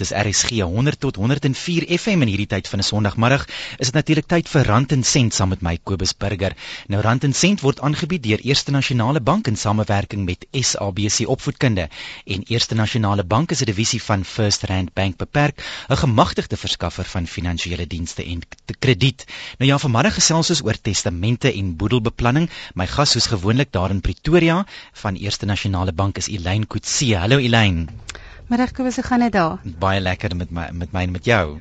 Dis RSG 100 tot 104 FM in hierdie tyd van 'n Sondagmiddag. Is dit natuurlik tyd vir Rand en Sent saam met my Kobus Burger. Nou Rand en Sent word aangebied deur Eerste Nasionale Bank in samewerking met SABC Opvoedkunde. En Eerste Nasionale Bank is 'n divisie van First Rand Bank beperk, 'n gemagtigde verskaffer van finansiële dienste en krediet. Nou ja, vanmiddag gesels ons oor testamente en boedelbeplanning. My gas soos gewoonlik daar in Pretoria van Eerste Nasionale Bank is Elaine Kutse. Hallo Elaine. Middag Kobus, hoe gaan dit daar? Baie lekker met my met my en met jou.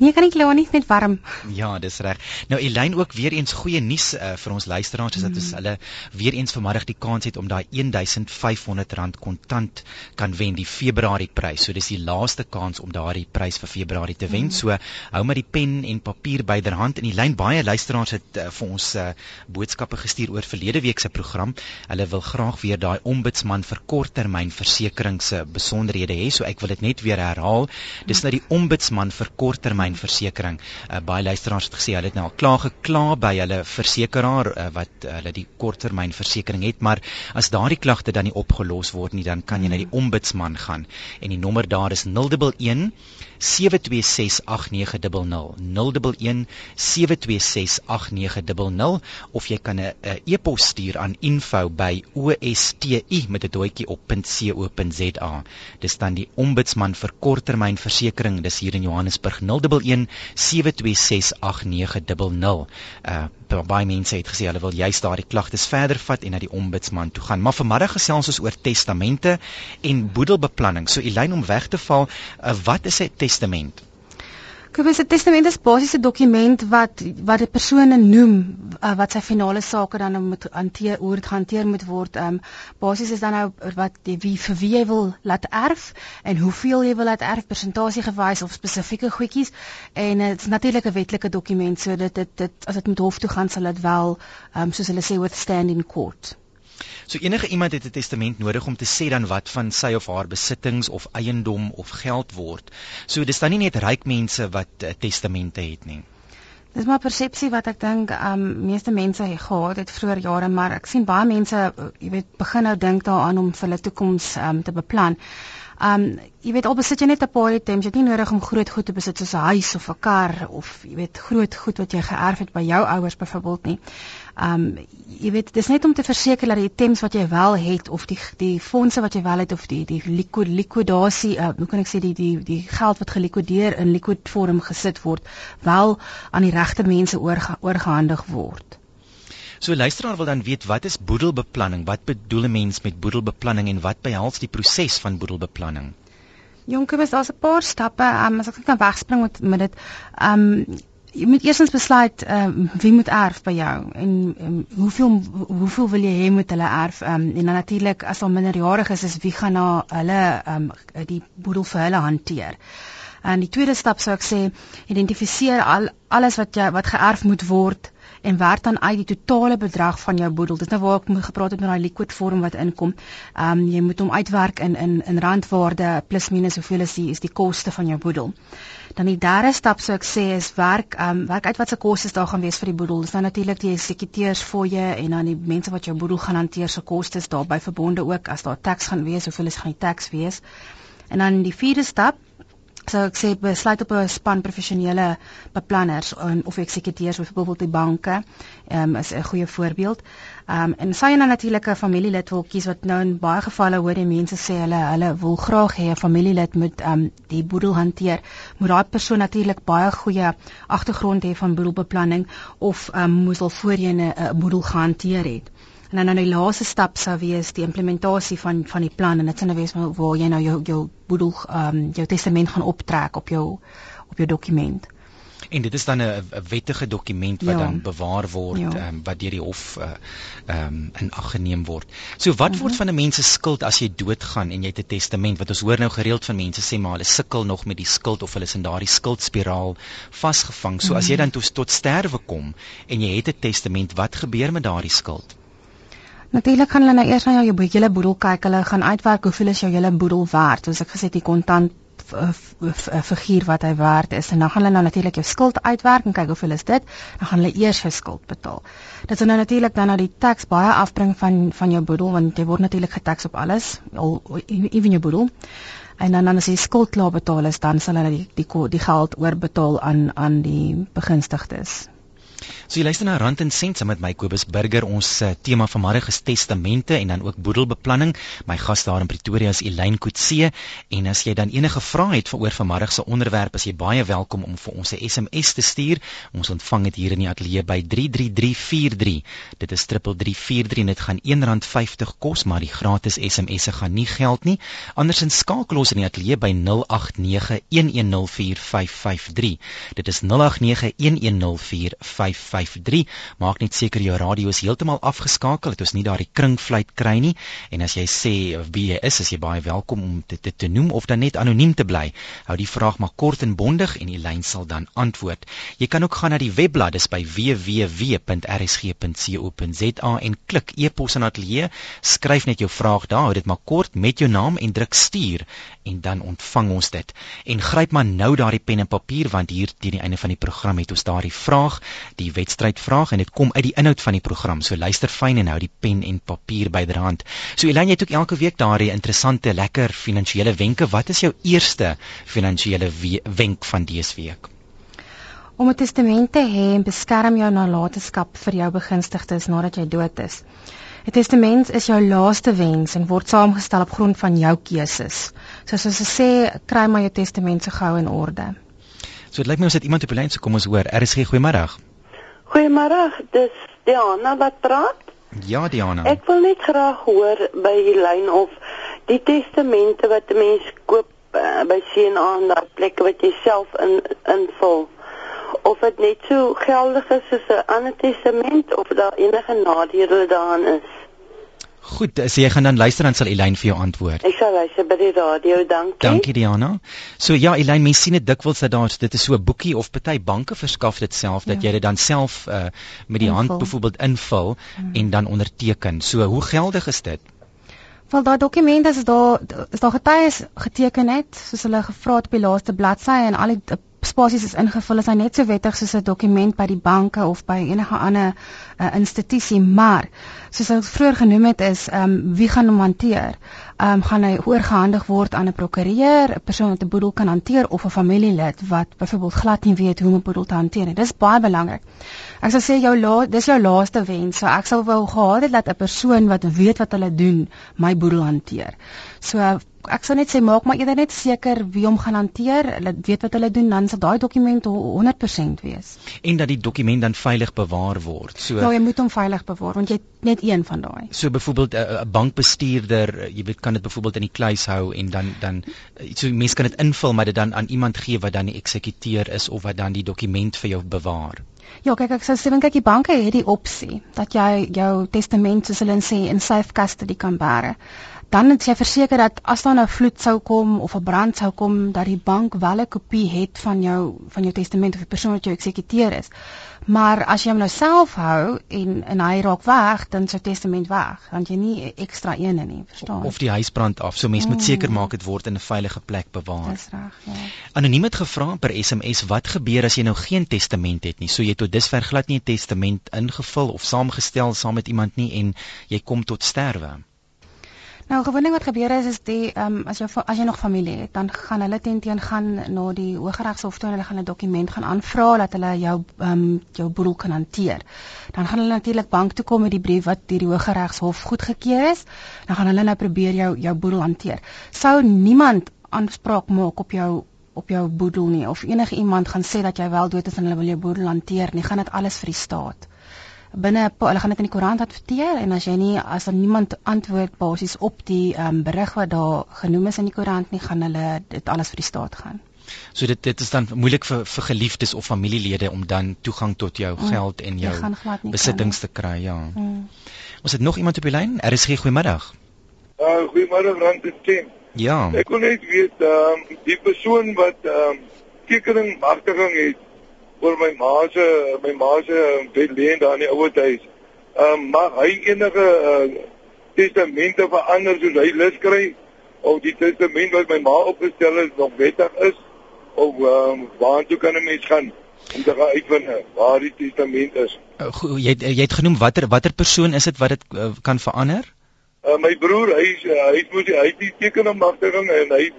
Nee, kan ek glo nie net warm. Ja, dis reg. Nou Elyn ook weer eens goeie nuus uh, vir ons luisteraars is dat ons mm. hulle weer eens vanmiddag die kans het om daai R1500 kontant kan wen die Februarie prys. So dis die laaste kans om daardie prys vir Februarie te wen. Mm. So hou maar die pen en papier byderhand en Elyn baie luisteraars het uh, vir ons uh, boodskappe gestuur oor verlede week se program. Hulle wil graag weer daai ombudsman vir korttermynversekering se besonderhede hê. So ek wil dit net weer herhaal. Dis nou die ombudsman vir kort korttermynversekering. Uh, baie luisteraars het gesê hulle het nou al klaar gekla by hulle versekeraar uh, wat uh, hulle die korttermynversekering het, maar as daardie klagte dan nie opgelos word nie, dan kan jy na die ombudsman gaan en die nommer daar is 011 7268900 011 7268900 of jy kan 'n e-pos stuur aan info@osti met 'n doetjie op .co.za. Dis dan die ombudsman vir korttermynversekering. Dis hier in Johannesburg 011 7268900. Uh baie mense het gesê hulle wil juist daardie klagtes verder vat en na die ombudsman toe gaan. Maar vanmiddag gesels ons oor testamente en boedelbeplanning. So Elyn om weg te val, uh, wat is 'n testament? Kobus, 'n testament is basies 'n dokument wat wat 'n persoon noem uh, wat sy finale sake dan nou moet hanteer, hoe dit gehanteer moet word. Ehm um, basies is dan nou wat die wie vir wie jy wil laat erf en hoeveel jy wil laat erf, persentasie gewys of spesifieke goedjies. En dit uh, natuurlik 'n wetlike dokument, so dit dit, dit as dit met hof toe gaan sal dit wel ehm um, soos hulle sê withstand in court. So enige iemand het 'n testament nodig om te sê dan wat van sy of haar besittings of eiendom of geld word. So dis dan nie net ryk mense wat uh, testamente het nie. Dis maar persepsie wat ek dink um meeste mense het gehad het vroeër jare, maar ek sien baie mense, uh, jy weet, begin nou dink daaraan om vir hulle toekoms um te beplan. Um jy weet al besit jy net 'n paar items, jy het nie nodig om groot goed te besit soos 'n huis of 'n kar of jy weet groot goed wat jy geërf het by jou ouers byvoorbeeld nie. Um jy weet dis net om te verseker dat die items wat jy wel het of die die fondse wat jy wel het of die die liquid liquidasie, uh, hoe kan ek sê die die die geld wat gelikwideer in liquid vorm gesit word, wel aan die regte mense oorge, oorgehandig word. So luisteraar wil dan weet wat is boedelbeplanning? Wat bedoel 'n mens met boedelbeplanning en wat behels die proses van boedelbeplanning? Jonkes, daar's 'n paar stappe, um, as ek kan wegspring met met dit. Um jy moet eersins besluit um, wie moet erf by jou en um, hoeveel hoeveel wil jy hê moet hulle erf um, en dan natuurlik as al minderjarig is is wie gaan na hulle um, die boedel vir hulle hanteer. En die tweede stap sou ek sê identifiseer al alles wat jy wat geërf moet word en werk dan uit die totale bedrag van jou boedel. Dis nou waar ek moet gepraat het met daai liquid vorm wat inkom. Ehm um, jy moet hom uitwerk in in in randwaarde plus minus hoeveel is die is die koste van jou boedel. Dan die derde stap sou ek sê is werk ehm um, werk uit wat se kostes daar gaan wees vir die boedel. Dis nou natuurlik die eksekuteurs fooie en dan die mense wat jou boedel gaan hanteer se kostes daarbey verbonde ook as daar tax gaan wees, hoeveel is gaan die tax wees. En dan die vierde stap sou ek sê besluit op 'n span professionele beplanners of eksekuteurs byvoorbeeld die banke um, is 'n goeie voorbeeld. Um, en nou natuurlik 'n familielid wil kies wat nou in baie gevalle hoor die mense sê hulle hulle wil graag hê 'n familielid moet um, die boedel hanteer, moet daai persoon natuurlik baie goeie agtergrond hê van boedelbeplanning of um, moes al voorheen 'n boedel gehanteer het. En dan nou die laaste stap sou wees die implementasie van van die plan en dit sou nou wees waar jy nou jou jou boedel ehm um, jou testament gaan optrek op jou op jou dokument. En dit is dan 'n wettige dokument wat ja. dan bewaar word ja. um, wat deur die hof uh, um, in ag geneem word. So wat word mhm. van 'n mens se skuld as jy doodgaan en jy het 'n testament? Wat ons hoor nou gereeld van mense sê maar hulle sukkel nog met die skuld of hulle is in daardie skuldspiraal vasgevang. So as jy mhm. dan tot, tot sterwe kom en jy het 'n testament, wat gebeur met daardie skuld? Natuurlik gaan hulle nou eers na jou hele boedel kyk. Hulle gaan uitwerk hoeveel is jou hele boedel werd. Soos ek gesê het, die kontant figuur wat hy werd is en dan gaan hulle nou natuurlik jou skuld uitwerk en kyk hoeveel is dit. Dan gaan hulle eers jou skuld betaal. Dit sal nou natuurlik dan na die tax baie afbring van van jou boedel want jy word natuurlik getax op alles, al ewen jou boedel. en dan dan as die skuld klaar betaal is, dan sal hulle die die, die geld oorbetaal aan aan die begunstigdes. So jy luister na Rand en Sent saam met my Kobus Burger. Ons uh, tema vanmôre is testamente en dan ook boedelbeplanning. My gas daar in Pretoria is Elyn Kutse en as jy dan enige vrae het vir oor vanmôre se onderwerp, is jy baie welkom om vir ons 'n SMS te stuur. Ons ontvang dit hier in die ateljee by 33343. Dit is 33343 en dit gaan R1.50 kos, maar die gratis SMS'e gaan nie geld nie. Andersins skakel ons in die ateljee by 0891104553. Dit is 0891104553. 0891104553. Maak net seker jou radio is heeltemal afgeskakel, dat ons nie daardie kringfluit kry nie. En as jy sê wie jy is, is jy baie welkom om dit te, te noem of dan net anoniem te bly. Hou die vraag maar kort en bondig en die lyn sal dan antwoord. Jy kan ook gaan na die webblad, dis by www.rsg.co.za en klik e-pos in ateljee, skryf net jou vraag daar, hou dit maar kort met jou naam en druk stuur en dan ontvang ons dit. En gryp maar nou daardie pen en papier want hier teen die einde van die program het ons daardie vraag, die wedstrydvraag en dit kom uit die inhoud van die program. So luister fyn en hou die pen en papier byderhand. So Elan, jy het ook elke week daardie interessante lekker finansiële wenke. Wat is jou eerste finansiële wenk van dese week? Om 'n testament te hê en beskerm jou nalatenskap vir jou begunstigdes nadat jy dood is. 'n Testament is jou laaste wens en word saamgestel op grond van jou keuses. So soos hulle sê, kry maar jou testament se gou in orde. So dit lyk my ons het iemand op die lyn, so kom ons hoor. RSG goeiemôre. Goeiemôre, dis Diana wat praat. Ja, Diana. Ek wil net graag hoor by die lyn of die testamente wat 'n mens koop uh, by CNA en daai plekke wat jy self in invul of dit net so geldig is soos 'n ander testament of daar enige nadele daarin is. Goed, as jy gaan dan luister dan sal Elyn vir jou antwoord. Ek sal luister by die radio, dankie. Dankie Diana. So ja, Elyn, mens sien dit dikwels dat daar dit is so 'n boekie of party banke verskaf dit self dat ja. jy dit dan self uh, met die invul. hand byvoorbeeld invul hmm. en dan onderteken. So hoe geldig is dit? Wel daai dokument is daar is daar getuies geteken het soos hulle gevra het op die laaste bladsy en al die spasies is ingevul is hy net so wettig soos 'n dokument by die banke of by enige ander uh, institusie maar soos ek vroeër genoem het is ehm um, wie gaan hom hanteer? Ehm um, gaan hy oorgehandig word aan 'n prokureur, 'n persoon wat 'n boedel kan hanteer of 'n familielid wat byvoorbeeld glad nie weet hoe om 'n boedel te hanteer nie. Dis baie belangrik. Ek sal sê jou la dis jou laaste wens. So ek sal wou gehad het dat 'n persoon wat weet wat hulle doen my boedel hanteer. So ek sou net sê maak maar eerder net seker wie hom gaan hanteer. Hulle weet wat hulle doen, dan sal daai dokument 100% wees. En dat die dokument dan veilig bewaar word. So Ja, jy moet hom veilig bewaar want jy het net een van daai. So byvoorbeeld 'n bankbestuurder, jy weet kan dit byvoorbeeld in die kluis hou en dan dan so mense kan dit invul maar dit dan aan iemand gee wat dan die eksekuteur is of wat dan die dokument vir jou bewaar. Ja, kyk ek sou sê kyk die banke het die opsie dat jy jou testament soos hulle sê in safe custody kan bære dan het jy verseker dat as daar nou vloed sou kom of 'n brand sou kom dat die bank wel 'n kopie het van jou van jou testament of die persoon wat jou eksekuteer is. Maar as jy hom nou self hou en en hy raak weg, dan is jou testament weg, want jy nie ekstra eene nie, verstaan? Of die huis brand af. So mens mm. moet seker maak dit word in 'n veilige plek bewaar. Dis reg, ja. Anoniem het gevra per SMS wat gebeur as jy nou geen testament het nie. So jy tot dusver glad nie 'n testament ingevul of saamgestel saam met iemand nie en jy kom tot sterwe. Nou gewoonlik wat gebeur is is die ehm um, as jy as jy nog familie het, dan gaan hulle tenteen gaan na die Hooggeregshof toe en hulle gaan 'n dokument gaan aanvra dat hulle jou ehm um, jou boedel kan hanteer. Dan gaan hulle natuurlik bank toe kom met die brief wat deur die Hooggeregshof goedgekeur is. Dan gaan hulle nou probeer jou jou boedel hanteer. Sou niemand aanspraak maak op jou op jou boedel nie of enige iemand gaan sê dat jy wel dood is en hulle wil jou boedel hanteer nie, gaan dit alles vir die staat binne hulle gaan dit in die koerant adverteer en as jy nie as dan niemand antwoord basies op die um, berig wat daar genoem is in die koerant nie gaan hulle dit alles vir die staat gaan. So dit dit is dan moeilik vir vir geliefdes of familielede om dan toegang tot jou mm, geld en jou besittings te kry, ja. Mm. Ons het nog iemand op die lyn. Er is goeiemiddag. Uh goeiemôre Rand en Tim. Ja. Ek wil net weet ehm um, die persoon wat ehm um, tekening magtiging het oor my ma se my ma se bed lê daar in die ouer huis. Ehm um, mag hy enige uh, testamente verander soos hy lus kry of die testament wat my ma opgestel het nog wettig is of ehm um, waartoe kan 'n mens gaan om te gaan uitvind waar die testament is? Uh, jy jy het genoem watter watter persoon is dit wat dit uh, kan verander? Uh, my broer, hy uh, hy moet hy het die tekenmagtiging en hy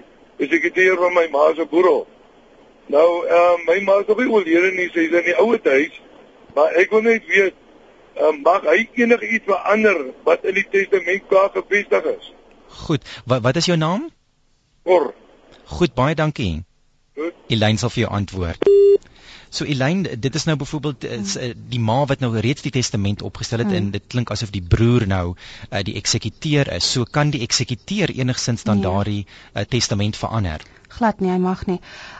eksekuteur van my ma se boedel. Nou ehm uh, my ma is op die oorlede nie, sy is in die ouer huis, maar ek wil net weet ehm uh, mag hy enigiets verander wat in die testament klaar gevestig is? Goed, wat wat is jou naam? Kor. Goed, baie dankie. Goed. Elyn sal vir jou antwoord. So Elyn, dit is nou byvoorbeeld uh, die ma wat nou reeds die testament opgestel het hmm. en dit klink asof die broer nou uh, die eksekuteur is. So kan die eksekuteur enigsins dan nee. daardie uh, testament verander? glad nie, hy mag nie.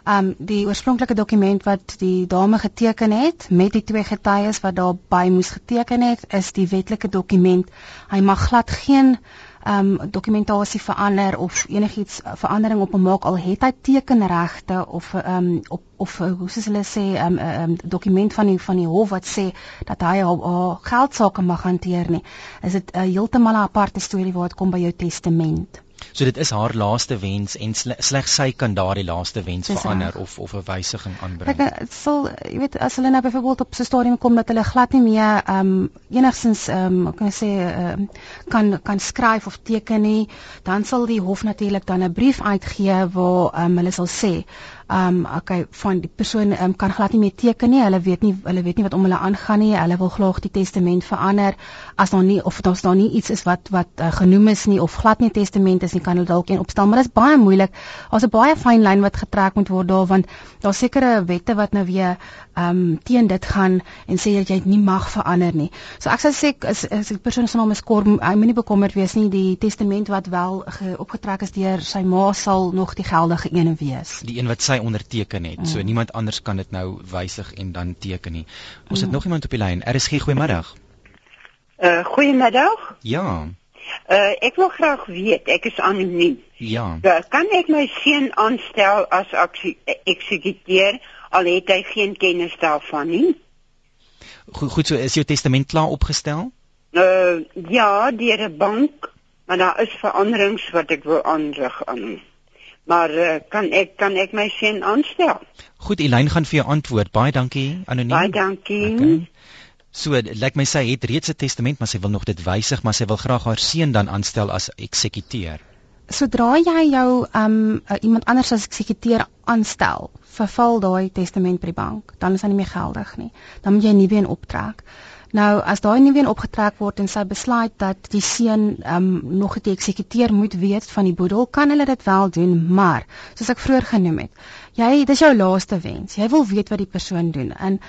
Um die oorspronklike dokument wat die dame geteken het met die twee getuies wat daarby moes geteken het, is die wetlike dokument. Hy mag glad geen um dokumentasie verander of enigiets verandering op hom maak al het hy tekenregte of um op of hoe soos hulle sê um 'n um, dokument van die van die hof wat sê dat hy haar geld sake mag hanteer nie is dit 'n uh, heeltemal 'n aparte storie waar dit kom by jou testament So dit is haar laaste wens en slegs sy kan daardie laaste wens Dis verander of of 'n wysiging aanbring. Kyk, dit sal jy weet as hulle nou byvoorbeeld op so 'n stadium kom dat hulle glad nie meer ehm um, enigstens ehm um, kan ek sê ehm um, kan kan skryf of teken nie, dan sal die hof natuurlik dan 'n brief uitgee waar ehm um, hulle sal sê um okay van die persoon um, kan glad nie meer teken nie. Hulle weet nie hulle weet nie wat om hulle aangaan nie. Hulle wil graag die testament verander as daar nie of daar staan nie iets is wat wat uh, genoem is nie of glad nie testament is nie kan hulle dalk een opstel, maar dit is baie moeilik. Daar's 'n baie fyn lyn wat getrek moet word daar want daar's sekere wette wat nou weer um teen dit gaan en sê dat jy dit nie mag verander nie. So ek sou sê is is die persoon se naam is Kor, hy moenie bekommerd wees nie. Die testament wat wel opgetrek is deur sy ma sal nog die geldige een wees. Die een wat sy onderteken het. Mm. So niemand anders kan dit nou wysig en dan teken nie. Ons mm. het nog iemand op die lyn. Er is geen goeiemiddag. Uh goeiemiddag. Ja. Uh ek wil graag weet, ek is anoniem. Ja. Uh, kan ek my seun aanstel as eksekuteur al het hy geen kennis daarvan nie? Goed, goed so is jou testament klaar opgestel? Uh ja, deur 'n bank, maar daar is veranderings wat ek wil aanrig aan. Maar uh, kan ek kan ek my seun aanstel? Goed, Elyn gaan vir jou antwoord. Baie dankie, anoniem. Baie dankie. Okay. So, lyk like my sy het reeds 'n testament, maar sy wil nog dit wysig, maar sy wil graag haar seun dan aanstel as eksekuteur. Sodra jy jou um uh, iemand anders as eksekuteur aanstel, verval daai testament by die bank, dan is hy nie meer geldig nie. Dan moet jy 'n nuwe een optrek. Nou as daai nuwe een opgetrek word en sy besluit dat die seun um nog 'n eksekuteur moet weet van die boedel, kan hulle dit wel doen, maar soos ek vroeër genoem het, jy dis jou laaste wens. Jy wil weet wat die persoon doen. En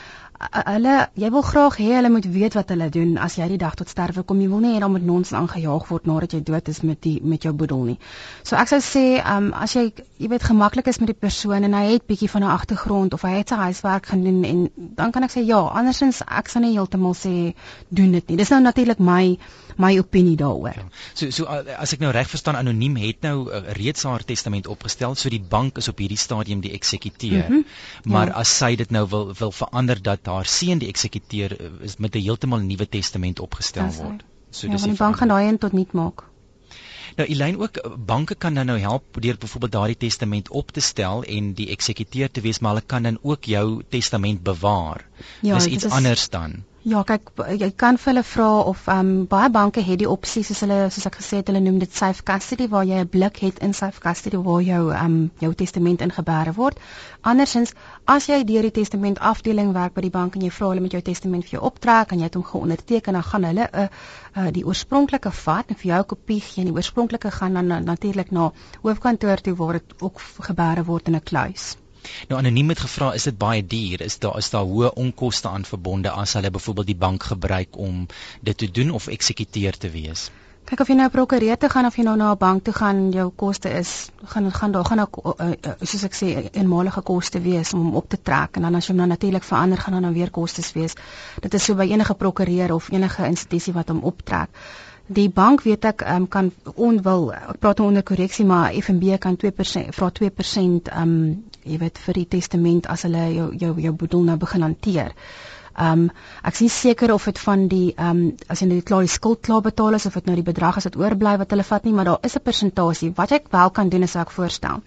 hulle jy wil graag hê hulle moet weet wat hulle doen. As jy die dag tot sterwe kom jy wil nie hê dan moet ons aangejaag word nadat jy dood is met die met jou boedel nie. So ek sou sê um, as jy jy weet gemaklik is met die persoon en hy het bietjie van 'n agtergrond of hy het sy huiswerk gedoen en dan kan ek sê ja andersins ek sal nie heeltemal sê doen dit nie. Dis nou natuurlik my my opinie daaroor. Ja. So so as ek nou reg verstaan anoniem het nou uh, reeds haar testament opgestel so die bank is op hierdie stadium die eksekuteur. Mm -hmm. Maar ja. as sy dit nou wil wil verander dat haar seun die eksekuteur uh, is met 'n heeltemal nuwe testament opgestel That's word. So ja, dis die bank gaan daai een tot niet maak. Nou Elyn ook banke kan dan nou help deur byvoorbeeld daardie testament op te stel en die eksekuteur te wees maar hulle kan dan ook jou testament bewaar. Ja, dis iets is... anders dan. Ja, kyk jy kan vir hulle vra of ehm um, baie banke het die opsie soos hulle soos ek gesê het, hulle noem dit safe custody waar jy 'n blik het in safe custody waar jou ehm um, jou testament ingebere word. Andersins, as jy deur die testament afdeling werk by die bank en jy vra hulle met jou testament vir jou optrek en jy het hom geonderteken, dan gaan hulle 'n uh, uh, die oorspronklike vat en vir jou 'n kopie gee en die oorspronklike gaan dan natuurlik na hoofkantoor toe waar dit ook gebere word in 'n kluis. Nou anoniem het gevra, is dit baie duur? Is daar is daar hoë onkoste aan verbonde as hulle byvoorbeeld die bank gebruik om dit te doen of eksekuteur te wees? Kyk of jy nou prokureer te gaan of jy nou na 'n bank toe gaan, jou koste is gaan gaan daar gaan ook uh, uh, soos ek sê eenmalige koste wees om hom op te trek en dan as jy hom nou natuurlik verander gaan dan, dan weer kostes wees. Dit is so by enige prokureur of enige institusie wat hom optrek. Die bank weet ek um, kan onwil ek praat nou onder korreksie maar FNB kan 2% vra 2% um jy weet vir die testament as hulle jou jou jou boedel nou begin hanteer. Ehm um, ek sien seker of dit van die ehm um, as jy nou die klaar die skuld klaar betaal is of dit nou die bedrag is wat oorbly wat hulle vat nie, maar daar is 'n persentasie. Wat ek wel kan doen is ek voorstel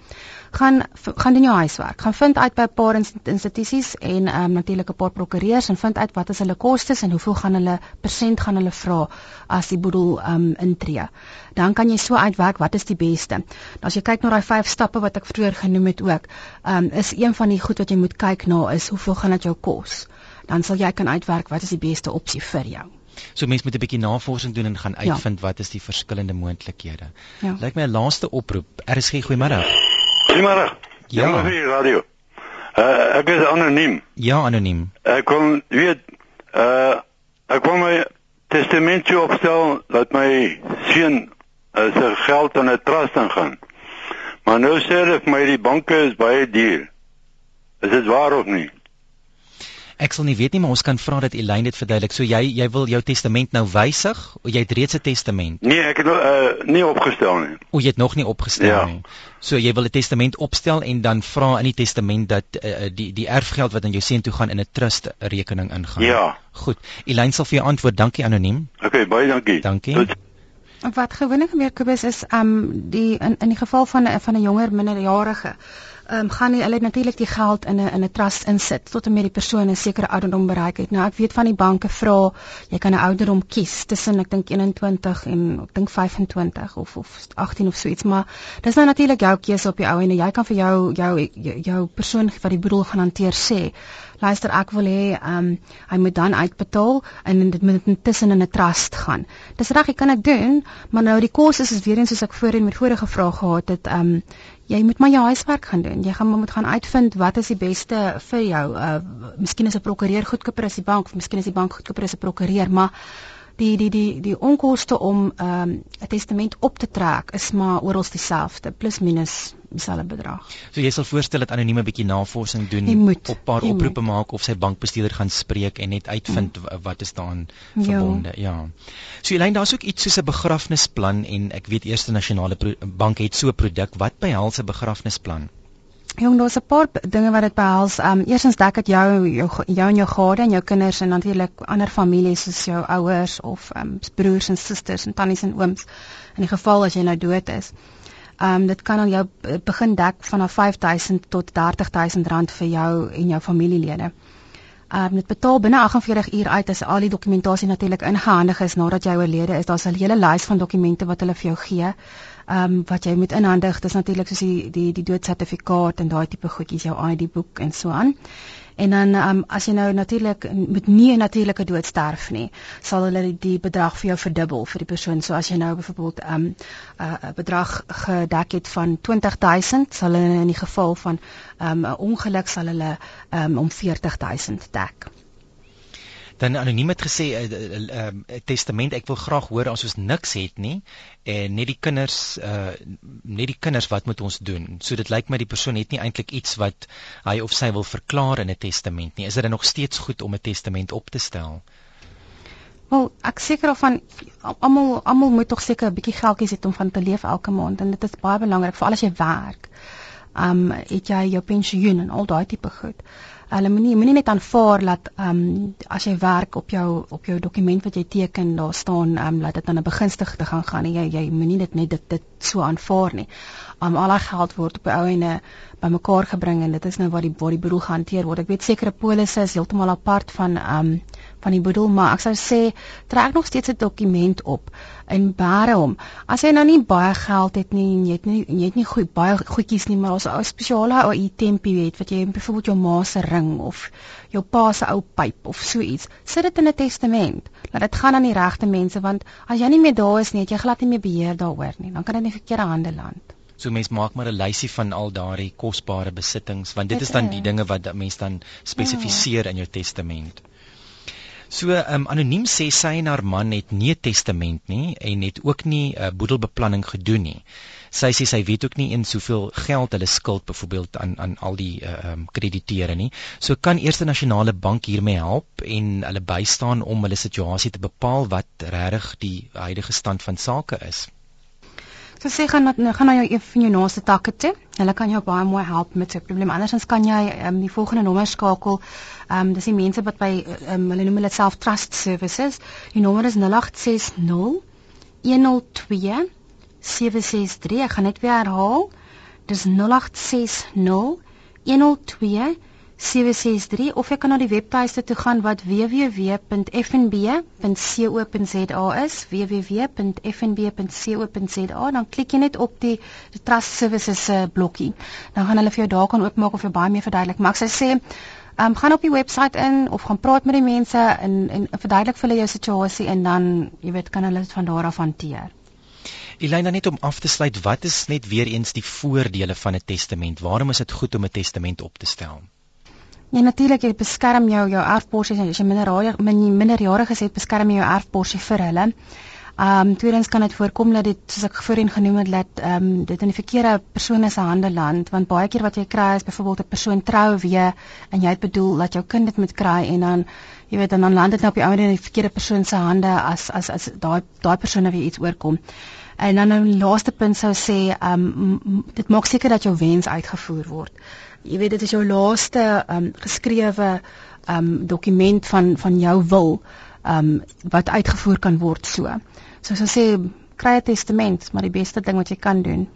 gaan gaan doen jou huiswerk. Gaan vind uit by 'n paar institusies en ehm um, natuurlik 'n paar prokureurs en vind uit wat is hulle kostes en hoeveel gaan hulle persent gaan hulle vra as die boedel ehm um, intree. Dan kan jy so uitwerk wat is die beste. Nou as jy kyk na daai vyf stappe wat ek vroeër genoem het ook, ehm um, is een van die goed wat jy moet kyk na is hoeveel gaan dit jou kos. Dan sal jy kan uitwerk wat is die beste opsie vir jou. So mense moet 'n bietjie navorsing doen en gaan ja. uitvind ja. wat is die verskillende moontlikhede. Ja. Lyk my 'n laaste oproep. RSG goeiemôre. Goeiemôre. Ja. Hier radio. Uh, ek is anoniem. Ja, anoniem. Ek kon weet uh ek kon my testamentjie opstel dat my seun uh, sy geld in 'n trust ingaan. Maar nou sê hulle vir my die banke is baie duur. Is dit waar of nie? Ek sal nie weet nie, maar ons kan vra dat Elaine dit verduidelik. So jy jy wil jou testament nou wysig? Of jy het reeds 'n testament? Nee, ek het uh, nie opgestel nie. O, jy het nog nie opgestel ja. nie. So jy wil 'n testament opstel en dan vra in die testament dat uh, die die erfgeld wat aan jou seun toe gaan in 'n trust rekening ingaan. Ja. Goed. Elaine sal vir jou antwoord. Dankie anoniem. Okay, baie dankie. Dankie. Tot wat gewoonlik gebeur Kobus is um die in in die geval van van 'n jonger minderjarige ehm um, gaan hulle natuurlik die geld in 'n in 'n trust insit tot en met die persoon 'n sekere ouderdom bereik het. Nou ek weet van die banke vra jy kan 'n ouderdom kies tussen ek dink 21 en ek dink 25 of of 18 of so iets, maar dis nou natuurlik jou keuse op die ou en jy kan vir jou jou jou, jou persoon wat die boedel gaan hanteer sê luister ek wil hê ehm um, hy moet dan uitbetaal en dit moet intussen in 'n trust gaan. Dis reg, ek kan dit doen, maar nou die kos is is weer eens soos ek voorheen met vorige vrae gehad het, ehm um, jy moet maar jou huiswerk gaan doen. Jy gaan moet gaan uitvind wat is die beste vir jou. Uh miskien is 'n prokureur goedkoper as die bank of miskien is die bank goedkoper as 'n prokureur, maar die die die die onkoste om ehm, 'n um, testament op te trek is maar oral dieselfde plus minus dieselfde bedrag. So jy sal voorstel dat anonieme bietjie navorsing doen moet, op 'n paar oproepe moet. maak of sy bankbestuurder gaan spreek en net uitvind mm. wat is daaraan verbonde. Ja. ja. So Elaine, daar's ook iets soos 'n begrafnisplan en ek weet Eerste Nasionale Bank het so 'n produk wat behels 'n begrafnisplan. Jong, daar's 'n paar dinge wat dit behels. Um eerstens dek dit jou jou jou en jou gade en jou kinders en natuurlik ander families soos jou ouers of um broers en susters en tannies en ooms in die geval as jy nou dood is. Um dit kan al jou begin dek vanaf 5000 tot 30000 rand vir jou en jou familielede. Um dit betaal binne 48 uur uit as al die dokumentasie natuurlik ingehandig is nadat jy oorlede is. Daar's 'n hele lys van dokumente wat hulle vir jou gee ehm um, wat jy moet inhandig dis natuurlik soos die die die doodsertifikaat en daai tipe goedjies jou ID boek en so aan. En dan um, as jy nou natuurlik met nie 'n natuurlike dood sterf nie, sal hulle die, bedrag vir jou verdubbel vir die persoon. So as jy nou byvoorbeeld 'n um, 'n uh, bedrag gedek het van 20000, sal hulle in die geval van ehm, 'n um, ongeluk sal hulle um, om 40000 dek dan anoniem het gesê 'n uh, uh, uh, uh, testament ek wil graag hoor as ons niks het nie en net die kinders uh, net die kinders wat moet ons doen. So dit lyk my die persoon het nie eintlik iets wat hy of sy wil verklaar in 'n testament nie. Is dit nog steeds goed om 'n testament op te stel? Wel, ek seker of van almal almal moet tog seker 'n bietjie geldjies hê om van te leef elke maand en dit is baie belangrik vir al as jy werk. Um het jy jou pensioen en al daai tipe goed hulle moenie moenie net aanvaar dat ehm um, as jy werk op jou op jou dokument wat jy teken daar staan ehm um, dat dit aan 'n begunstigde gaan gaan nie jy jy moenie dit net dit dit so aanvaar nie. Um, al daai geld word op die ou ene bymekaar gebring en dit is nou waar die waar die boedel gehanteer word. Ek weet sekere polisse is heeltemal apart van ehm um, van die boedel, maar ek sou sê trek nog steeds 'n dokument op en bære hom. As jy nou nie baie geld het nie en jy het nie jy het nie goed baie goedjies nie, maar daar's 'n spesiale ou itempie weet wat jy byvoorbeeld jou ma se ring of jou pa se ou pyp of so iets. Sit dit in 'n testament. Laat dit gaan aan die regte mense want as jy nie meer daar is nie, het jy glad nie meer beheer daaroor nie. Dan kan dit in verkeerde hande land. So mens maak maar 'n lysie van al daardie kosbare besittings want dit is dan die dinge wat mense dan spesifiseer ja. in jou testament. So um, anoniem sê sy en haar man het nie 'n testament nie en het ook nie 'n uh, boedelbeplanning gedoen nie. Sy sê sy weet ook nie eens hoeveel geld hulle skuld byvoorbeeld aan aan al die uh, um, krediteure nie. So kan Eerste Nasionale Bank hiermee help en hulle bystaan om hulle situasie te bepaal wat regtig die huidige stand van sake is. So sê gaan gaan na jou een van jou naaste takke toe. Hulle kan jou baie mooi help met so 'n probleem. Andersins kan jy um, die volgende nommer skakel. Ehm um, dis die mense wat by um, hulle noem hulle self Trust Services. Die nommer is 0860 102 763. Ek gaan net weer herhaal. Dis 0860 102 763 of jy kan na die webtuiste toe gaan wat www.fnb.co.za is www.fnb.co.za dan klik jy net op die, die trust services uh, blokkie dan gaan hulle vir jou daar kan oopmaak of jy baie meer verduidelik maar ek sê sê um, gaan op die webwerf in of gaan praat met die mense en en verduidelik vir hulle jou situasie en dan jy weet kan hulle dit van daar af hanteer Elina net om af te sluit, wat is net weer eens die voordele van 'n testament? Waarom is dit goed om 'n testament op te stel? Ja natuurlik jy beskerm jou jou erfporsie as jy minderjarig minderjarig is het beskerm jy jou erfporsie vir hulle. Um tweedens kan dit voorkom dat dit soos ek voorheen genoem het dat um dit in die verkeerde persone se hande land want baie keer wat jy kry is byvoorbeeld 'n persoon trou weer en jy het bedoel dat jou kind dit moet kry en dan jy weet dan dan land dit nou op die ouer in die verkeerde persoon se hande as as as daai daai persone weer iets oorkom. En dan 'n laaste punt sou sê um dit maak seker dat jou wens uitgevoer word jy weet dit is jou laaste um, geskrewe um, dokument van van jou wil um, wat uitgevoer kan word so. So as jy sê kry 'n testament, maar die beste ding wat jy kan doen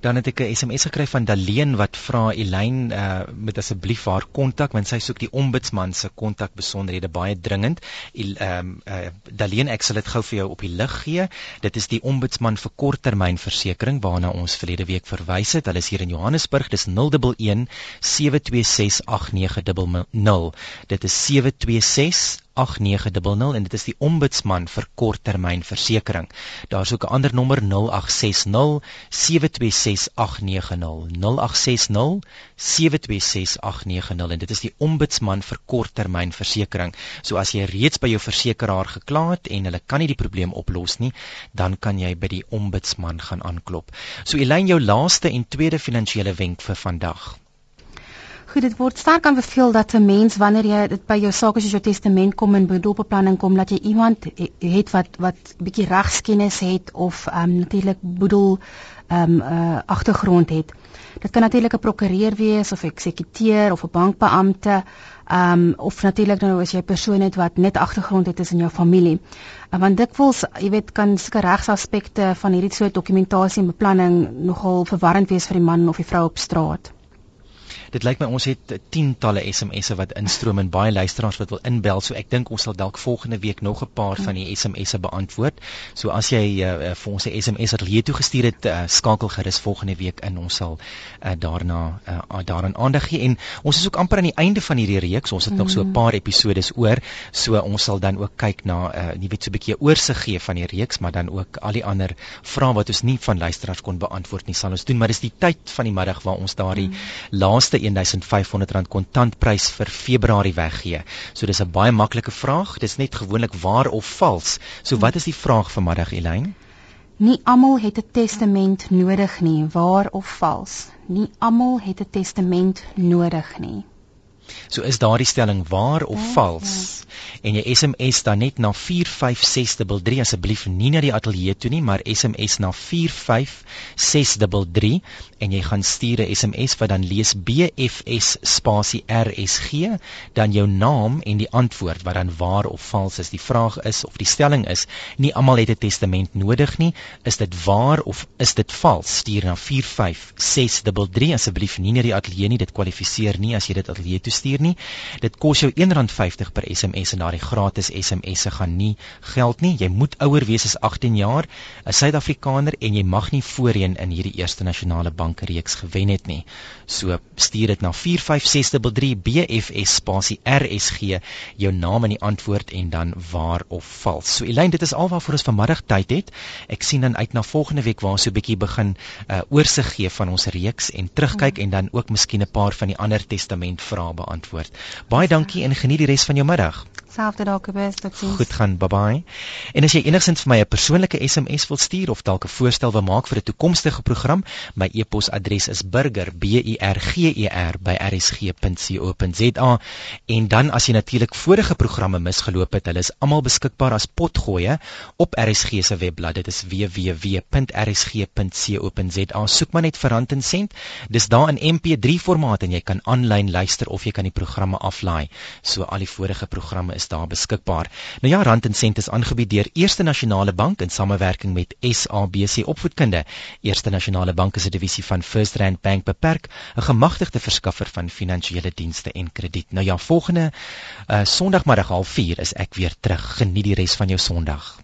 dan het ek 'n SMS gekry van Daleen wat vra Elyn uh, met asseblief haar kontak want sy soek die ombudsman se kontak besonderhede baie dringend. Ehm um, uh, Daleen ek sal dit gou vir jou op die lig gee. Dit is die ombudsman vir korttermynversekering waarna ons verlede week verwys het. Hulle is hier in Johannesburg. Dis 011 726 8900. Dit is 726 8900 en dit is die ombudsman vir korttermynversekering. Daar's ook 'n ander nommer 0860 726 890 0860 726 890 en dit is die ombudsman vir korttermynversekering. So as jy reeds by jou versekeraar gekla het en hulle kan nie die probleem oplos nie, dan kan jy by die ombudsman gaan aanklop. So Elyn jou laaste en tweede finansiële wenk vir vandag. Goed, dit word sterk aanbeveel dat 'n mens wanneer jy dit by jou sake soos jou testament kom en boedelbeplanning kom dat jy iemand het wat wat bietjie regskennis het of ehm um, natuurlik boedel ehm um, uh, agtergrond het. Dit kan natuurlik 'n prokureur wees of 'n eksekuteur of 'n bankbeampte ehm um, of natuurlik nou as jy 'n persoon het wat net agtergrond het in jou familie. Uh, want dikwels, jy weet, kan sulke regsaspekte van hierdie soort dokumentasie en beplanning nogal verwarrend wees vir die man of die vrou op straat dit lyk my ons het tientalle SMS'e wat instroom en baie luisteraars wat wil inbel. So ek dink ons sal dalk volgende week nog 'n paar van die SMS'e beantwoord. So as jy uh, vir ons 'n SMS atelier toe gestuur het uh, skakel gerus volgende week in. Ons sal uh, daarna uh, daaraan aandag gee. En ons is ook amper aan die einde van hierdie reeks. Ons het mm. nog so 'n paar episodes oor. So ons sal dan ook kyk na uh, jy weet so 'n bietjie oorsig gee van die reeks maar dan ook al die ander vrae wat ons nie van luisteraars kon beantwoord nie sal ons doen. Maar dis die tyd van die middag waar ons daardie mm. laaste R1500 kontantprys vir Februarie weggee. So dis 'n baie maklike vraag. Dis net gewoonlik waar of vals. So wat is die vraag vanmiddag Elyn? Nie almal het 'n testament nodig nie, waar of vals. Nie almal het 'n testament nodig nie. So is daardie stelling waar of ja, vals? Ja. En jy SMS dan net na 45633 asseblief nie na die ateljee toe nie, maar SMS na 45633 en jy gaan stuur 'n SMS wat dan lees BFS spasie RSG, dan jou naam en die antwoord wat dan waar of vals is. Die vraag is of die stelling is, nie almal het 'n testament nodig nie. Is dit waar of is dit vals? Stuur na 45633 asseblief nie na die ateljee nie. Dit kwalifiseer nie as jy dit ateljee toe stuur nie. Dit kos jou R1.50 per SMS en daardie gratis SMS'e gaan nie geld nie. Jy moet ouer wees as 18 jaar, 'n Suid-Afrikaner en jy mag nie voorheen in hierdie Eerste Nasionale Bank reeks gewen het nie. So stuur dit na 45633 BFS spasie RSG jou naam en die antwoord en dan waar of vals. So Elyn, dit is alwaarvoor ons vanmiddag tyd het. Ek sien dan uit na volgende week waar ons so 'n bietjie begin uh, oorsig gee van ons reeks en terugkyk mm. en dan ook miskien 'n paar van die ander testament vrae beantwoord. Baie dankie en geniet die res van jou middag. Selfde daar Kobus, totsiens. Goed gaan, bye bye. En as jy enigsins vir my 'n persoonlike SMS wil stuur of dalk 'n voorstel wil maak vir 'n toekomstige program, my e-posadres is burger b u r g e by rsg.co.za. En dan as jy natuurlik vorige programme misgeloop het, hulle is almal beskikbaar as potgoeie op RSG se webblad. Dit is www.rsg.co.za. Soek maar net vir Rand en Sent. Dis daar in MP3 formaat en jy kan aanlyn luister of jy kan die programme aflaai. So al die vorige programme is daar beskikbaar. Nou ja, Rand en Sent is aangebied deur Eerste Nasionale Bank in samewerking met SABC Opvoedkunde. Eerste Nasionale Bank is 'n divisie van First Rand Bank beperk, 'n gemagtigde verskaffer van finansiële dienste en krediet. Nou ja, volgende uh, Sondagmiddag 04:30 is ek weer terug. Geniet die res van jou Sondag.